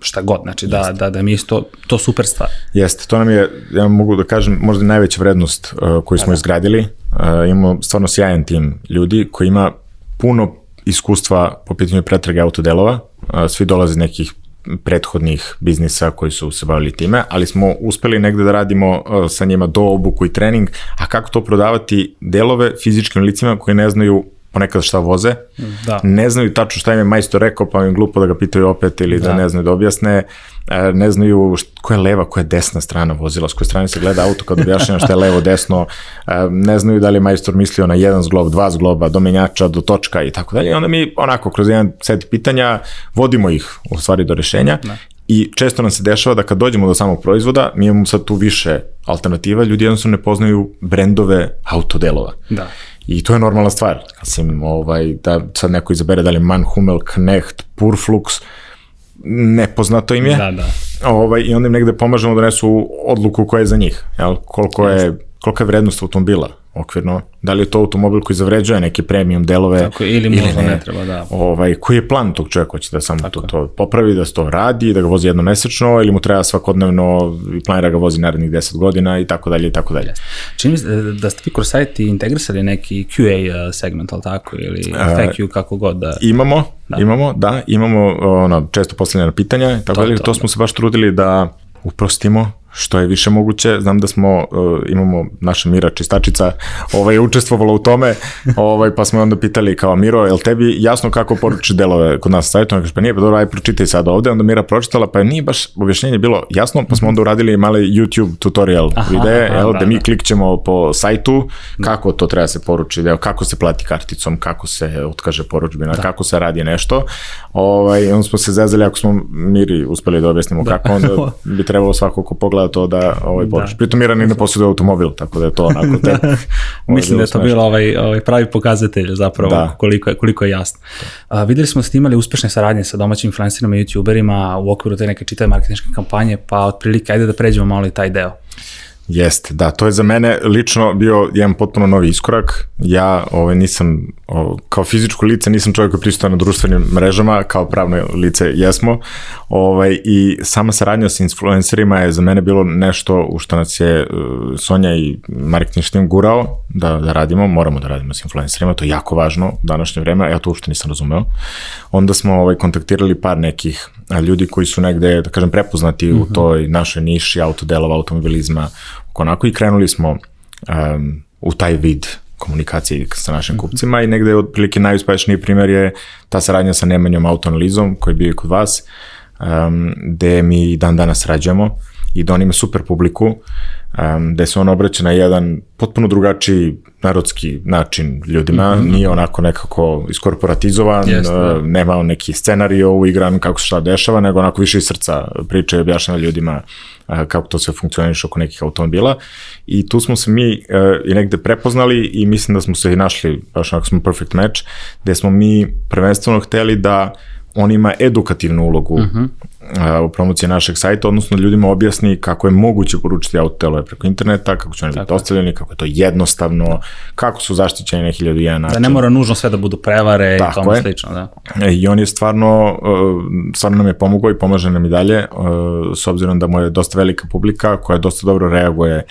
šta god, znači da, da, da mi je to, to super stvar. Jeste, to nam je, ja mogu da kažem, možda najveća vrednost uh, koju smo da. izgradili. Uh, imamo stvarno sjajan tim ljudi koji ima puno iskustva po pitanju pretrage autodelova, uh, svi dolaze nekih prethodnih biznisa koji su se bavili time, ali smo uspeli negde da radimo uh, sa njima do obuku i trening, a kako to prodavati delove fizičkim licima koji ne znaju ponekad šta voze, da. ne znaju tačno šta im je majstor rekao, pa im glupo da ga pitaju opet ili da, da ne znaju da objasne, e, ne znaju koja je leva, koja je desna strana vozila, s koje strane se gleda auto kad objašnjava šta je levo, desno, e, ne znaju da li je majstor mislio na jedan zglob, dva zgloba, do menjača, do točka i tako dalje. I onda mi onako kroz jedan set pitanja vodimo ih u stvari do rešenja da. I često nam se dešava da kad dođemo do samog proizvoda, mi imamo sad tu više alternativa, ljudi jednostavno ne poznaju brendove autodelova. Da. I to je normalna stvar. Mislim, ovaj, da sad neko izabere da li Man Hummel, Knecht, Purflux, nepoznato im je. Da, da. Ovaj, I onda im negde pomažemo da nesu odluku koja je za njih. Jel? Koliko je kolika je vrednost automobila okvirno, da li je to automobil koji zavređuje neke premium delove Tako, ili možda ne, ne treba, da. Ovaj, koji je plan tog čovjeka, hoće da samo to, to popravi, da se to radi, da ga vozi jednomesečno ili mu treba svakodnevno i planira ga vozi narednih 10 godina i tako dalje i tako dalje. Čini mi se da ste vi kroz sajt integrisali neki QA segment, ali tako, ili FAQ, kako god da... Imamo, da. imamo, da, imamo ono, često postavljena pitanja, tako to, dalje, to, to smo da. se baš trudili da uprostimo što je više moguće. Znam da smo, uh, imamo naša Mira čistačica, ovaj, učestvovala u tome, ovaj, pa smo onda pitali kao Miro, jel tebi jasno kako poruči delove kod nas sajtu? Kaže, pa nije, pa dobro, aj pročitaj sad ovde. Onda Mira pročitala, pa nije baš objašnjenje bilo jasno, pa smo onda uradili male YouTube tutorial aha, videe, aha, jel, da, da mi da. klikćemo po sajtu, kako to treba se poruči, deo, kako se plati karticom, kako se otkaže poručbina, da. kako se radi nešto. Ovaj, onda smo se zezali, ako smo Miri uspeli da objasnimo da. kako, onda bi trebalo svako ko pogleda gleda to da ovaj poruči. Da. Pritom Miran i ne posjeduje automobil, tako da je to onako tek. Mislim da je to bilo ovaj, ovaj pravi pokazatelj zapravo da. koliko, je, koliko je jasno. Da. A, videli smo da ste imali uspešne saradnje sa domaćim influencerima i youtuberima u okviru te neke čitave marketinške kampanje, pa otprilike ajde da pređemo malo i taj deo. Jeste, da, to je za mene lično bio jedan potpuno novi iskorak. Ja ovaj, nisam, o, kao fizičko lice, nisam čovjek koji pristupa na društvenim mrežama, kao pravno lice jesmo. Ovaj, I sama saradnja sa influencerima je za mene bilo nešto u što nas je uh, Sonja i marketing tim gurao da, da radimo, moramo da radimo sa influencerima, to je jako važno u današnje vreme, ja to uopšte nisam razumeo. Onda smo ovaj, kontaktirali par nekih ljudi koji su negde, da kažem, prepoznati mm -hmm. u mhm. toj našoj niši autodelova, automobilizma, onako i krenuli smo um, u taj vid komunikacije sa našim mhm. kupcima i negde otprilike najuspešniji primjer je ta saradnja sa Nemanjom autoanalizom koji je bio i kod vas, um, gde mi dan danas rađamo i da on ima super publiku, um, gde se on obraća na jedan potpuno drugačiji narodski način ljudima, mm -hmm. nije onako nekako iskorporatizovan, Jeste, da. nema on neki scenario uigran kako se šta dešava, nego onako više iz srca priča i objašnjava ljudima uh, kako to sve funkcioniše oko nekih automobila i tu smo se mi uh, i negde prepoznali i mislim da smo se i našli, baš onako smo perfect match, gde smo mi prvenstveno hteli da on ima edukativnu ulogu uh -huh. U promociji našeg sajta, odnosno ljudima objasni kako je moguće poručiti autotelove preko interneta, kako će oni biti ostavljeni, kako je to jednostavno, kako su zaštićeni na hiljadu jedan način. Da ne mora nužno sve da budu prevare Tako i tome slično. Da. E, I on je stvarno, uh, stvarno nam je pomogao i pomaže nam i dalje, uh, s obzirom da mu je dosta velika publika koja dosta dobro reaguje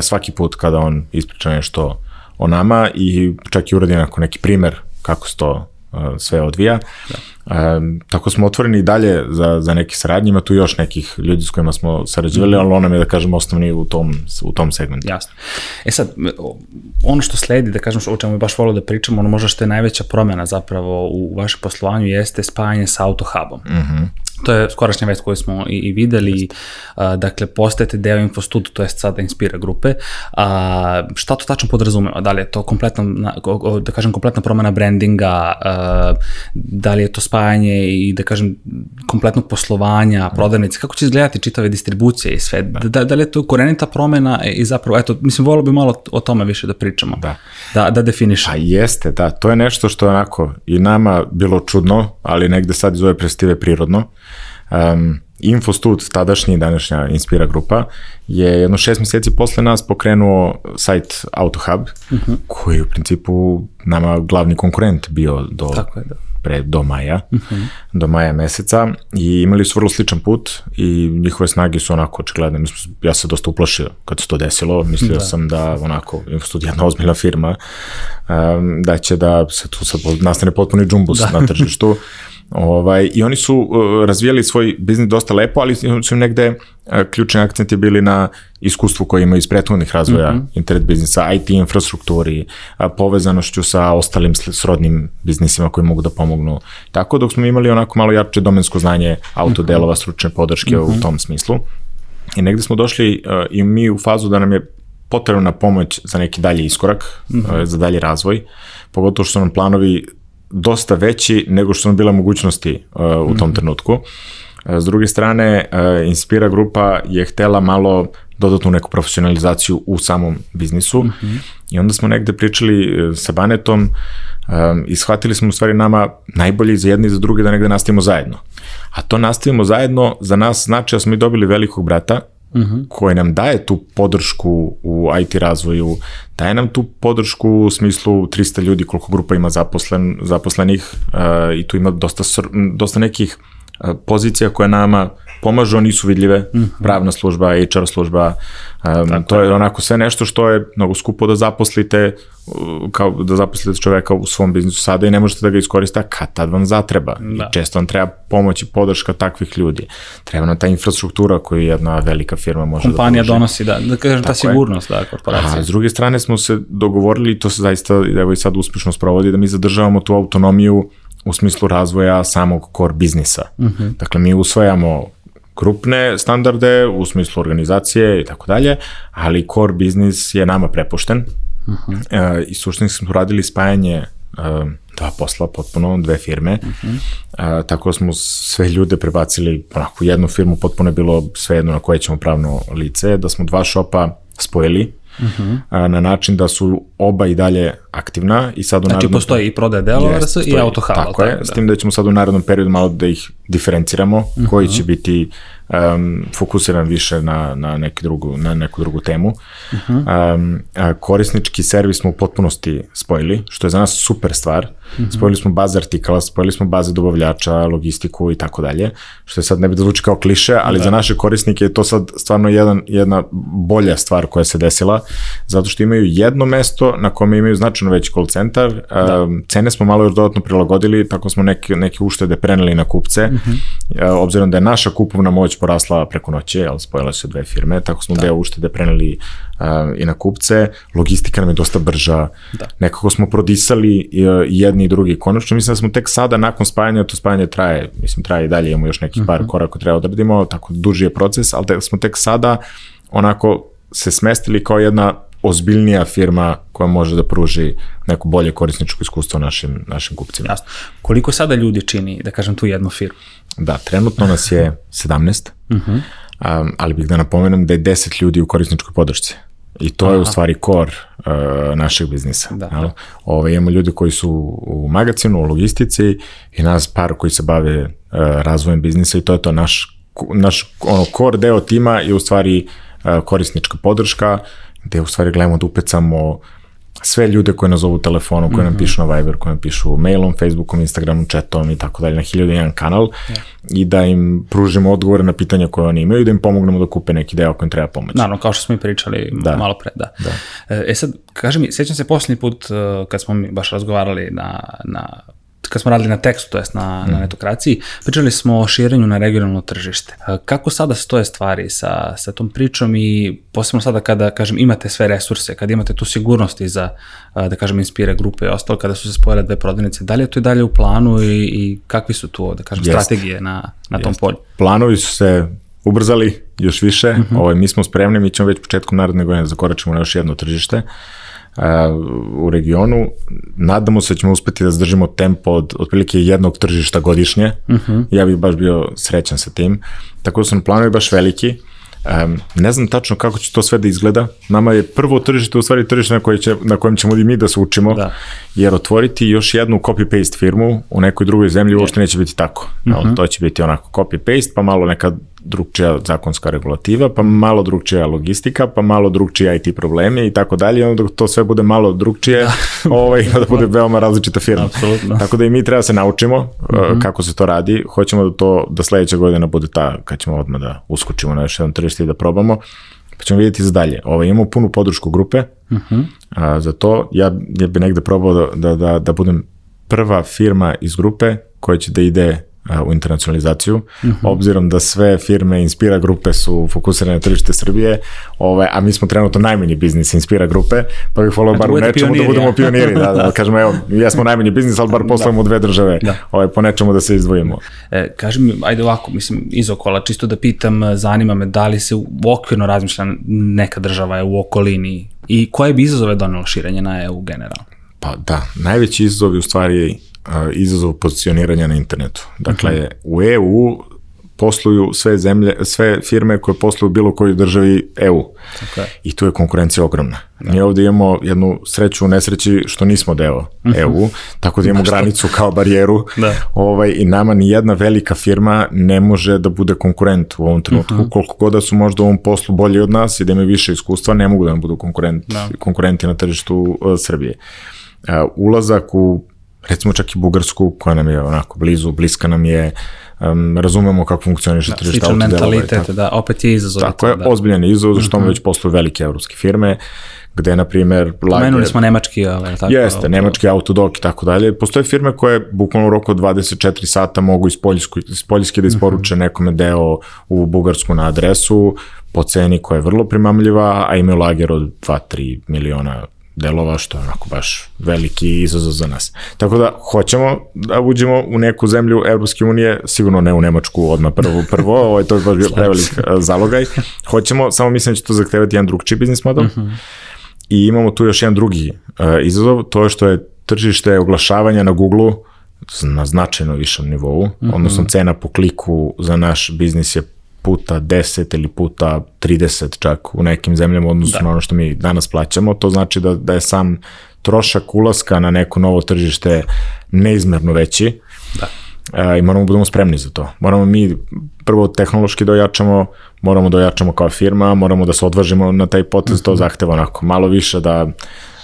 svaki put kada on ispriča nešto o nama i čak i uradi neki primer kako se to sve odvija. Da. E, tako smo otvoreni i dalje za, za neke saradnje, ima tu još nekih ljudi s kojima smo sarađivali, -hmm. ali on nam je, da kažem, osnovni u tom, u tom segmentu. Jasno. E sad, ono što sledi, da kažem, o čemu je baš volio da pričamo, ono možda što je najveća promena zapravo u vašem poslovanju jeste spajanje sa autohubom. Mm -hmm. To je skorašnja vest koju smo i, i videli, a, dakle, postajete deo Infostud, to je sada Inspira grupe. A, šta to tačno podrazumeva? Da li je to kompletna, da kažem, kompletna promena brandinga, a, da li je to spajanje i, da kažem, kompletnog poslovanja, prodavnice, kako će izgledati čitave distribucije i sve? Da, da, da li je to korenita promena i zapravo, eto, mislim, volio bi malo o tome više da pričamo, da, da, da definišemo. A jeste, da, to je nešto što je onako i nama bilo čudno, ali negde sad iz ove predstavljive prirodno Um, Infostud, tadašnji današnja Inspira grupa, je jedno šest meseci posle nas pokrenuo sajt AutoHub, uh mhm. -huh. koji je u principu nama glavni konkurent bio do, Tako je, da. pre, do maja, uh mhm. -huh. do maja meseca i imali su vrlo sličan put i njihove snage su onako očigledne. Mislim, ja se dosta uplašio kad se to desilo, mislio da. sam da onako Infostud je jedna ozbiljna firma, um, da će da se tu sad nastane potpuni džumbus da. na tržištu. Ovaj, I oni su uh, razvijali svoj biznis dosta lepo, ali su negde uh, ključni akcenti bili na iskustvu koje imaju iz prethodnih razvoja mm -hmm. internet biznisa, IT infrastrukturi, uh, povezanošću sa ostalim srodnim biznisima koji mogu da pomognu. Tako dok smo imali onako malo jače domensko znanje autodelova, mhm. stručne podrške mm -hmm. u mhm. tom smislu. I negde smo došli uh, i mi u fazu da nam je potrebna pomoć za neki dalji iskorak, mm -hmm. za dalji razvoj, pogotovo što nam planovi dosta veći nego što su bile mogućnosti uh, u tom mm -hmm. trenutku. Uh, s druge strane, uh, Inspira grupa je htela malo dodatnu neku profesionalizaciju u samom biznisu mm -hmm. i onda smo negde pričali sa Banetom um, i shvatili smo u stvari nama najbolje za jedne i za druge da negde nastavimo zajedno. A to nastavimo zajedno za nas znači da smo i dobili velikog brata uh -huh. koji nam daje tu podršku u IT razvoju, daje nam tu podršku u smislu 300 ljudi koliko grupa ima zaposlen, zaposlenih uh, i tu ima dosta, dosta nekih uh, pozicija koje nama pomažu, a nisu vidljive, mm -hmm. pravna služba, HR služba, um, to je onako sve nešto što je mnogo skupo da zaposlite, kao da zaposlite čoveka u svom biznisu sada i ne možete da ga iskoriste, kad tad vam zatreba. Da. I često vam treba pomoć i podrška takvih ljudi. Treba nam ta infrastruktura koju jedna velika firma može Kompanija da Kompanija donosi, da, da kažem, ta sigurnost, je. da, korporacija. A s druge strane smo se dogovorili, to se zaista, evo i sad uspešno sprovodi, da mi zadržavamo tu autonomiju u smislu razvoja samog core biznisa. Mm -hmm. Dakle, mi usvajamo krupne standarde u smislu organizacije i tako dalje, ali core biznis je nama prepušten uh -huh. e, i suštinski smo radili spajanje e, dva posla, potpuno dve firme, uh -huh. e, tako smo sve ljude prebacili onako jednu firmu, potpuno je bilo sve jedno na koje ćemo pravno lice, da smo dva šopa spojili, Uh -huh. na način da su oba i dalje aktivna i sad u znači, narednom... postoji i prodaje delova yes, i autohala. Tako, tako je, da. s tim da ćemo sad u narednom periodu malo da ih diferenciramo, uh -huh. koji će biti um, fokusiran više na, na, neki drugu, na neku drugu temu. Uh -huh. um, korisnički servis smo u potpunosti spojili, što je za nas super stvar. -huh. Spojili smo baze artikala, spojili smo baze dobavljača, logistiku i tako dalje, što je sad ne bi da zvuči kao kliše, ali da. za naše korisnike je to sad stvarno jedan, jedna bolja stvar koja se desila, zato što imaju jedno mesto na kome imaju značajno veći call centar, da. cene smo malo još dodatno prilagodili, tako smo neke, neke uštede preneli na kupce, -huh. uh, obzirom da je naša kupovna moć porasla preko noće, jel, spojile se dve firme, tako smo da. deo uštede preneli i na kupce, logistika nam je dosta brža, da. nekako smo prodisali uh, jedni i drugi. Konačno, mislim da smo tek sada, nakon spajanja, to spajanje traje, mislim, traje i dalje, imamo još nekih par uh mhm. -huh. koraka treba odradimo, tako duži je proces, ali da smo tek sada onako se smestili kao jedna ozbiljnija firma koja može da pruži neko bolje korisničko iskustvo našim, našim kupcima. Jasno. Koliko sada ljudi čini, da kažem, tu jednu firmu? Da, trenutno nas je 17, uh -huh. um, ali bih da napomenem da je 10 ljudi u korisničkoj podršci. I to Aha. je u stvari kor uh, našeg biznisa. Da, da. Ove, imamo ljudi koji su u magazinu, u logistici i nas par koji se bave uh, razvojem biznisa i to je to naš, naš ono, kor deo tima je u stvari uh, korisnička podrška gde u stvari gledamo da upecamo sve ljude koje nazovu telefonom, koje nam mhm. pišu na Viber, koje nam pišu mailom, Facebookom, Instagramom, chatom i tako dalje, na hiljadu jedan kanal yeah. i da im pružimo odgovore na pitanja koje oni imaju i da im pomognemo da kupe neki deo kojem treba pomoći. Naravno, kao što smo i pričali da. malo pre, da. da. E sad, kaži mi, sjećam se posljednji put uh, kad smo mi baš razgovarali na, na kad smo radili na tekstu, to jest na, mm. na netokraciji, pričali smo o širenju na regionalno tržište. Kako sada stoje stvari sa, sa tom pričom i posebno sada kada, kažem, imate sve resurse, kada imate tu sigurnost i za, da kažem, Inspire grupe i ostalo, kada su se spojile dve prodavnice, da li je to i dalje u planu i, i kakvi su tu, da kažem, Jest. strategije na, na tom Jest. polju? Planovi su se ubrzali još više, mm -hmm. ovaj, mi smo spremni, mi ćemo već početkom naredne godine da zakoračimo na još jedno tržište. Uh, u regionu. Nadamo se da ćemo uspeti da zdržimo tempo od otprilike jednog tržišta godišnje. Uh mhm. -huh. Ja bih baš bio srećan sa tim. Tako da su nam planovi baš veliki. Um, ne znam tačno kako će to sve da izgleda. Nama je prvo tržište u stvari tržište na, koje će, na kojem ćemo i mi da se učimo, da. jer otvoriti još jednu copy-paste firmu u nekoj drugoj zemlji uopšte neće biti tako. Uh -huh. To će biti onako copy-paste, pa malo neka drugčija zakonska regulativa, pa malo drugčija logistika, pa malo drugčije IT probleme i tako dalje, onda to sve bude malo drugčije, da. ovaj, da bude veoma različita firma. Absolutno. Tako da i mi treba se naučimo -huh. uh, kako se to radi, hoćemo da to, da sledeća godina bude ta, kad ćemo odmah da uskočimo na još jedan tržište i da probamo, pa ćemo vidjeti za dalje. Ovaj, imamo punu podršku grupe, uh -huh. a, za to ja, ja bi negde probao da, da, da, da budem prva firma iz grupe koja će da ide u internacionalizaciju, mhm. -huh. obzirom da sve firme Inspira grupe su fokusirane na tržište Srbije, ovaj, a mi smo trenutno najmanji biznis Inspira grupe, pa bih volio bar u nečemu da pioniri, da budemo pioniri, da, da, kažemo, evo, jesmo najmanji biznis, ali bar poslujemo da. dve države, da. ovaj, po nečemu da se izdvojimo. E, kaži mi, ajde ovako, mislim, iz okola, čisto da pitam, zanima me da li se u okvirno razmišlja neka država je u okolini i koje bi izazove donelo širenje na EU generalno? Pa da, najveći izazov je u stvari izazov pozicioniranja na internetu. Dakle, uh mhm. -huh. u EU posluju sve zemlje, sve firme koje posluju u bilo kojoj državi EU. Je. I tu je konkurencija ogromna. Mi ovde imamo jednu sreću u nesreći što nismo deo EU, tako da imamo granicu kao barijeru Da. ovaj, i nama ni jedna velika firma ne može da bude konkurent u ovom trenutku. Koliko god da su možda u ovom poslu bolji od nas i da imaju više iskustva, ne mogu da nam budu konkurent, Da. konkurenti na tržištu uh, Srbije. Uh, ulazak u recimo čak i Bugarsku, koja nam je onako blizu, bliska nam je, um, razumemo kako funkcioniše tržište Sličan autodelova i mentalitet, da, opet je izazov. tako je, da. ozbiljan izazov, zašto mm već posluju velike evropske firme, gde, na primjer, Pomenuli smo nemački, ovaj, tako? Jeste, nemački autodok i tako dalje. Postoje firme koje bukvalno u roku od 24 sata mogu iz, Poljsku, iz Poljske da isporuče nekome deo u Bugarsku na adresu po ceni koja je vrlo primamljiva, a imaju lager od 2-3 miliona delova, što je onako baš veliki izazov za nas. Tako da, hoćemo da uđemo u neku zemlju Evropske unije, sigurno ne u Nemačku odmah prvo, prvo ovo je to baš bio prevelik zalogaj. Hoćemo, samo mislim da će to zahtevati jedan drugčiji biznis model. I imamo tu još jedan drugi uh, izazov, to je što je tržište oglašavanja na Google na značajno višem nivou, mm -hmm. odnosno cena po kliku za naš biznis je puta 10 ili puta 30 čak u nekim zemljama odnosno da. na ono što mi danas plaćamo, to znači da, da je sam trošak ulaska na neko novo tržište neizmerno veći Da. e, i moramo da budemo spremni za to. Moramo mi prvo tehnološki da ojačamo, moramo da ojačamo kao firma, moramo da se odvažimo na taj potez, mm -hmm. to zahteva onako malo više da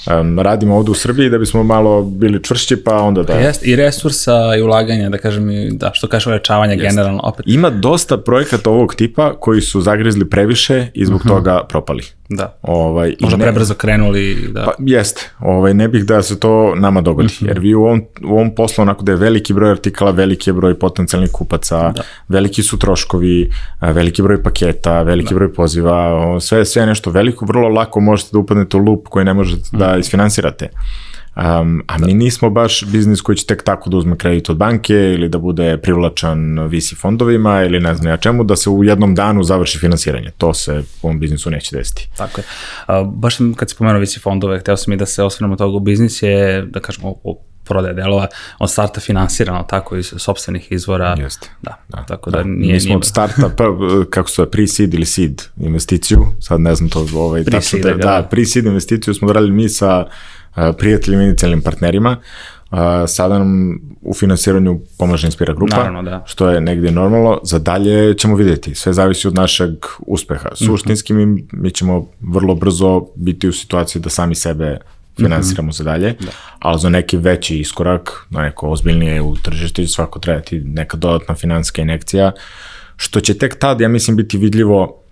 um, radimo ovde u Srbiji da bismo malo bili čvršći, pa onda da... Jest, i resursa i ulaganja, da kažem, i, da, što kažeš ulečavanja generalno, opet, Ima dosta projekata ovog tipa koji su zagrizli previše i zbog uh -huh. toga propali. Da. Ovaj, Možda ne- prebrzo krenuli, da. Pa jeste, ovaj, ne bih da se to nama dogodi, mm -hmm. jer vi u ovom, u ovom poslu onako da je veliki broj artikala, veliki je broj potencijalnih kupaca, da. veliki su troškovi, veliki broj paketa, veliki da. broj poziva, sve, sve nešto veliko, vrlo lako možete da upadnete u lup koji ne možete mm -hmm. da isfinansirate. Um, a mi nismo baš biznis koji će tek tako da uzme kredit od banke ili da bude privlačan VC fondovima ili ne znam ja čemu, da se u jednom danu završi finansiranje. To se u ovom biznisu neće desiti. Tako je. A, baš sam, kad si pomenuo VC fondove, hteo sam i da se osvrnemo toga u biznis je, da kažemo, o, o prodaje delova, on starta finansirano tako iz sobstvenih izvora. Jeste. Da, da tako da, da nije... Mi smo od starta, pa, kako se zove, pre-seed ili seed investiciju, sad ne znam to, ovaj, tačno, da, da, pre-seed investiciju smo radili mi sa uh, prijateljima i inicijalnim partnerima, sada nam u finansiranju pomaže Inspira grupa, Naravno, da. što je negde normalno. Za dalje ćemo videti, sve zavisi od našeg uspeha. Suštinski mi, mi ćemo vrlo brzo biti u situaciji da sami sebe finansiramo mm -hmm. za dalje, da. ali za neki veći iskorak, na neko ozbiljnije u tržište, će svako trebati neka dodatna finanska inekcija, što će tek tad, ja mislim, biti vidljivo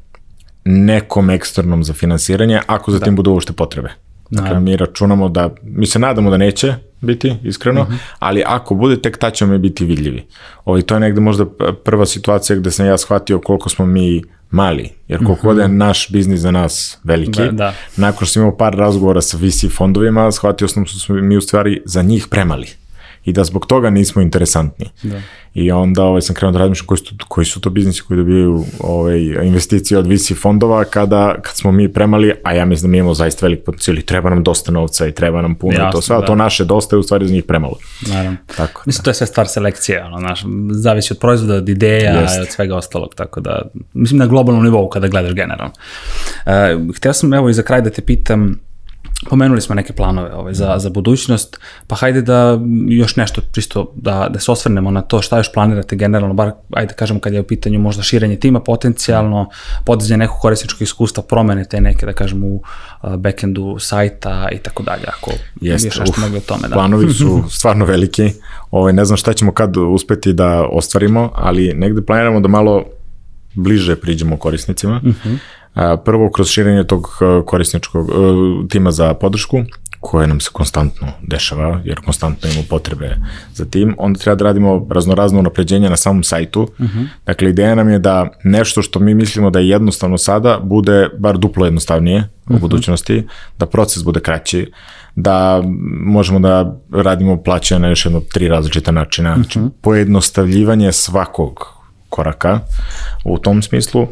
nekom eksternom za finansiranje, ako za da. tim budu uopšte potrebe. Dakle, da. mi računamo da, mi se nadamo da neće biti, iskreno, uh -huh. ali ako bude, tek ta ćemo mi biti vidljivi. Ovo, to je negde možda prva situacija gde sam ja shvatio koliko smo mi mali, jer koliko uh -huh. je naš biznis za nas veliki, da, da. nakon što sam imao par razgovora sa VC fondovima, shvatio sam da smo mi u stvari za njih premali i da zbog toga nismo interesantni. Da. I onda ovaj, sam krenuo da razmišljam koji su, koji su to biznisi koji dobijaju ovaj, investicije od VC fondova kada kad smo mi premali, a ja mislim da mi imamo zaista velik potencijal i treba nam dosta novca i treba nam puno Jasno, to sve, da. to naše dosta je u stvari za njih premalo. Naravno. Tako, mislim, da. to je sve stvar selekcije, ono, naš, zavisi od proizvoda, od ideja Jest. i od svega ostalog, tako da, mislim na globalnom nivou kada gledaš generalno. Uh, htio sam evo i za kraj da te pitam, Pomenuli smo neke planove ovaj, za, za budućnost, pa hajde da još nešto čisto da, da se osvrnemo na to šta još planirate generalno, bar ajde kažemo kad je u pitanju možda širenje tima potencijalno, podizanje nekog korisničkog iskustva, promene te neke da kažemo u backendu sajta i tako dalje, ako Jeste, još nešto mogli o tome. Da. Planovi su stvarno veliki, ovaj, ne znam šta ćemo kad uspeti da ostvarimo, ali negde planiramo da malo bliže priđemo korisnicima. Uh -huh Prvo, kroz širenje tog korisničkog tima za podršku, koje nam se konstantno dešava, jer konstantno imamo potrebe za tim, onda treba da radimo raznorazno napređenje na samom sajtu. Uh -huh. Dakle, ideja nam je da nešto što mi mislimo da je jednostavno sada, bude bar duplo jednostavnije uh -huh. u mhm. budućnosti, da proces bude kraći, da možemo da radimo plaćanje na još jedno tri različita načina, uh -huh. znači pojednostavljivanje svakog koraka u tom smislu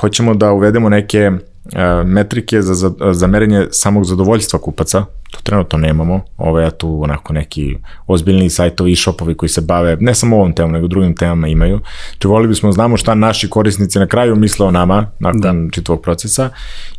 hoćemo da uvedemo neke e, metrike za, za, za merenje samog zadovoljstva kupaca, to trenutno nemamo, ovo ja tu onako neki ozbiljni sajtovi i shopovi koji se bave, ne samo ovom temom, nego drugim temama imaju. Če volili bismo znamo šta naši korisnici na kraju misle o nama nakon da. čitavog procesa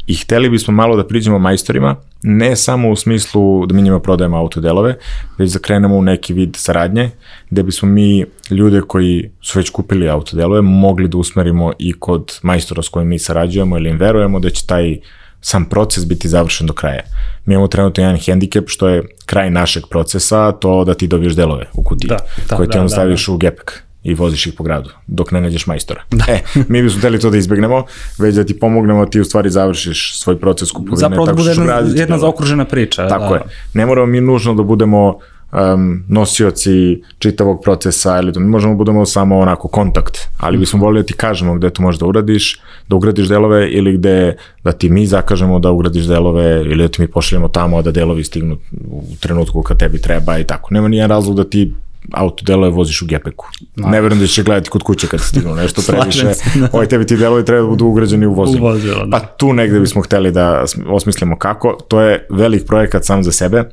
i hteli bismo malo da priđemo majstorima, ne samo u smislu da mi njima prodajemo autodelove, već da krenemo u neki vid saradnje, gde bismo mi ljude koji su već kupili autodelove mogli da usmerimo i kod majstora s kojim mi sarađujemo ili im verujemo da će taj sam proces biti završen do kraja. Mi imamo trenutno jedan hendikep što je kraj našeg procesa, to da ti dobiješ delove u kutiji, da, da, koje ti da, onda da, staviš da. u gepek i voziš ih po gradu, dok ne nađeš majstora. Da. E, mi bismo hteli to da izbegnemo, već da ti pomognemo, ti u stvari završiš svoj proces kupovine. Zapravo da bude jedna, jedna zaokružena priča. Tako da. je. Ne moramo mi nužno da budemo um, nosioci čitavog procesa ili to mi možemo da budemo samo onako kontakt, ali bismo mhm. volili da ti kažemo gde to možeš da uradiš, da ugradiš delove ili gde da ti mi zakažemo da ugradiš delove ili da ti mi pošaljemo tamo da delovi stignu u trenutku kad tebi treba i tako. Nema nijedan razlog da ti auto delove voziš u gepeku. No. Ne verujem da će gledati kod kuće kad stignu nešto previše. Da. Ovaj tebi ti delovi treba da budu ugrađeni u vozilo. U vozilo da. Pa tu negde bismo hteli da osmislimo kako. To je velik projekat sam za sebe.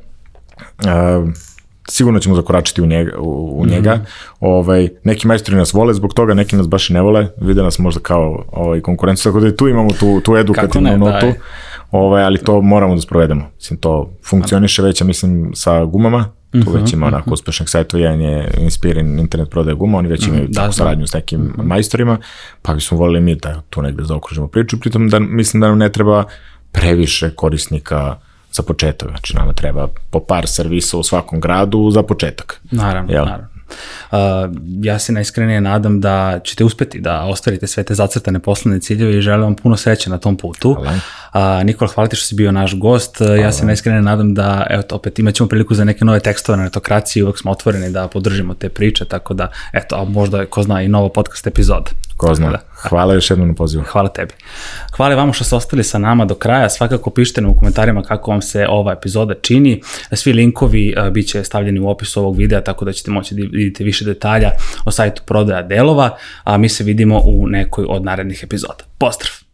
Uh, sigurno ćemo zakoračiti u njega. U, u njega. Mm -hmm. ovaj, neki majstori nas vole zbog toga, neki nas baš i ne vole, vide nas možda kao ovaj, konkurenciju, tako da tu imamo tu, tu edukativnu ne, notu, ovaj, ali to moramo da sprovedemo. Mislim, to funkcioniše već, mislim, sa gumama, tu već ima onako mm -hmm. uspešnih sajtova, jedan je Inspirin internet prodaje guma, oni već mhm, imaju mm -hmm, da, saradnju da. s nekim mm -hmm. majstorima, pa bismo volili mi da tu negde zaokružimo priču, pritom da mislim da nam ne treba previše korisnika za početak. Znači, nama treba po par servisa u svakom gradu za početak. Naravno, Jel? naravno. Uh, ja se najiskrenije nadam da ćete uspeti da ostvarite sve te zacrtane poslovne ciljeve i želim vam puno sreće na tom putu. Hvala. Uh, Nikola, hvala ti što si bio naš gost. Hvala. Ja se najiskrenije nadam da, evo, opet imat ćemo priliku za neke nove tekstove na netokraciji, uvek smo otvoreni da podržimo te priče, tako da, eto, a možda, ko zna, i novo podcast epizoda. Ko zna. Da. Hvala još jednom na pozivu. Hvala tebi. Hvala vama što ste ostali sa nama do kraja. Svakako pišite nam u komentarima kako vam se ova epizoda čini. Svi linkovi uh, bit će stavljeni u opisu ovog videa, tako da ćete moći da vidite više detalja o sajtu prodaja delova, a mi se vidimo u nekoj od narednih epizoda. Pozdrav!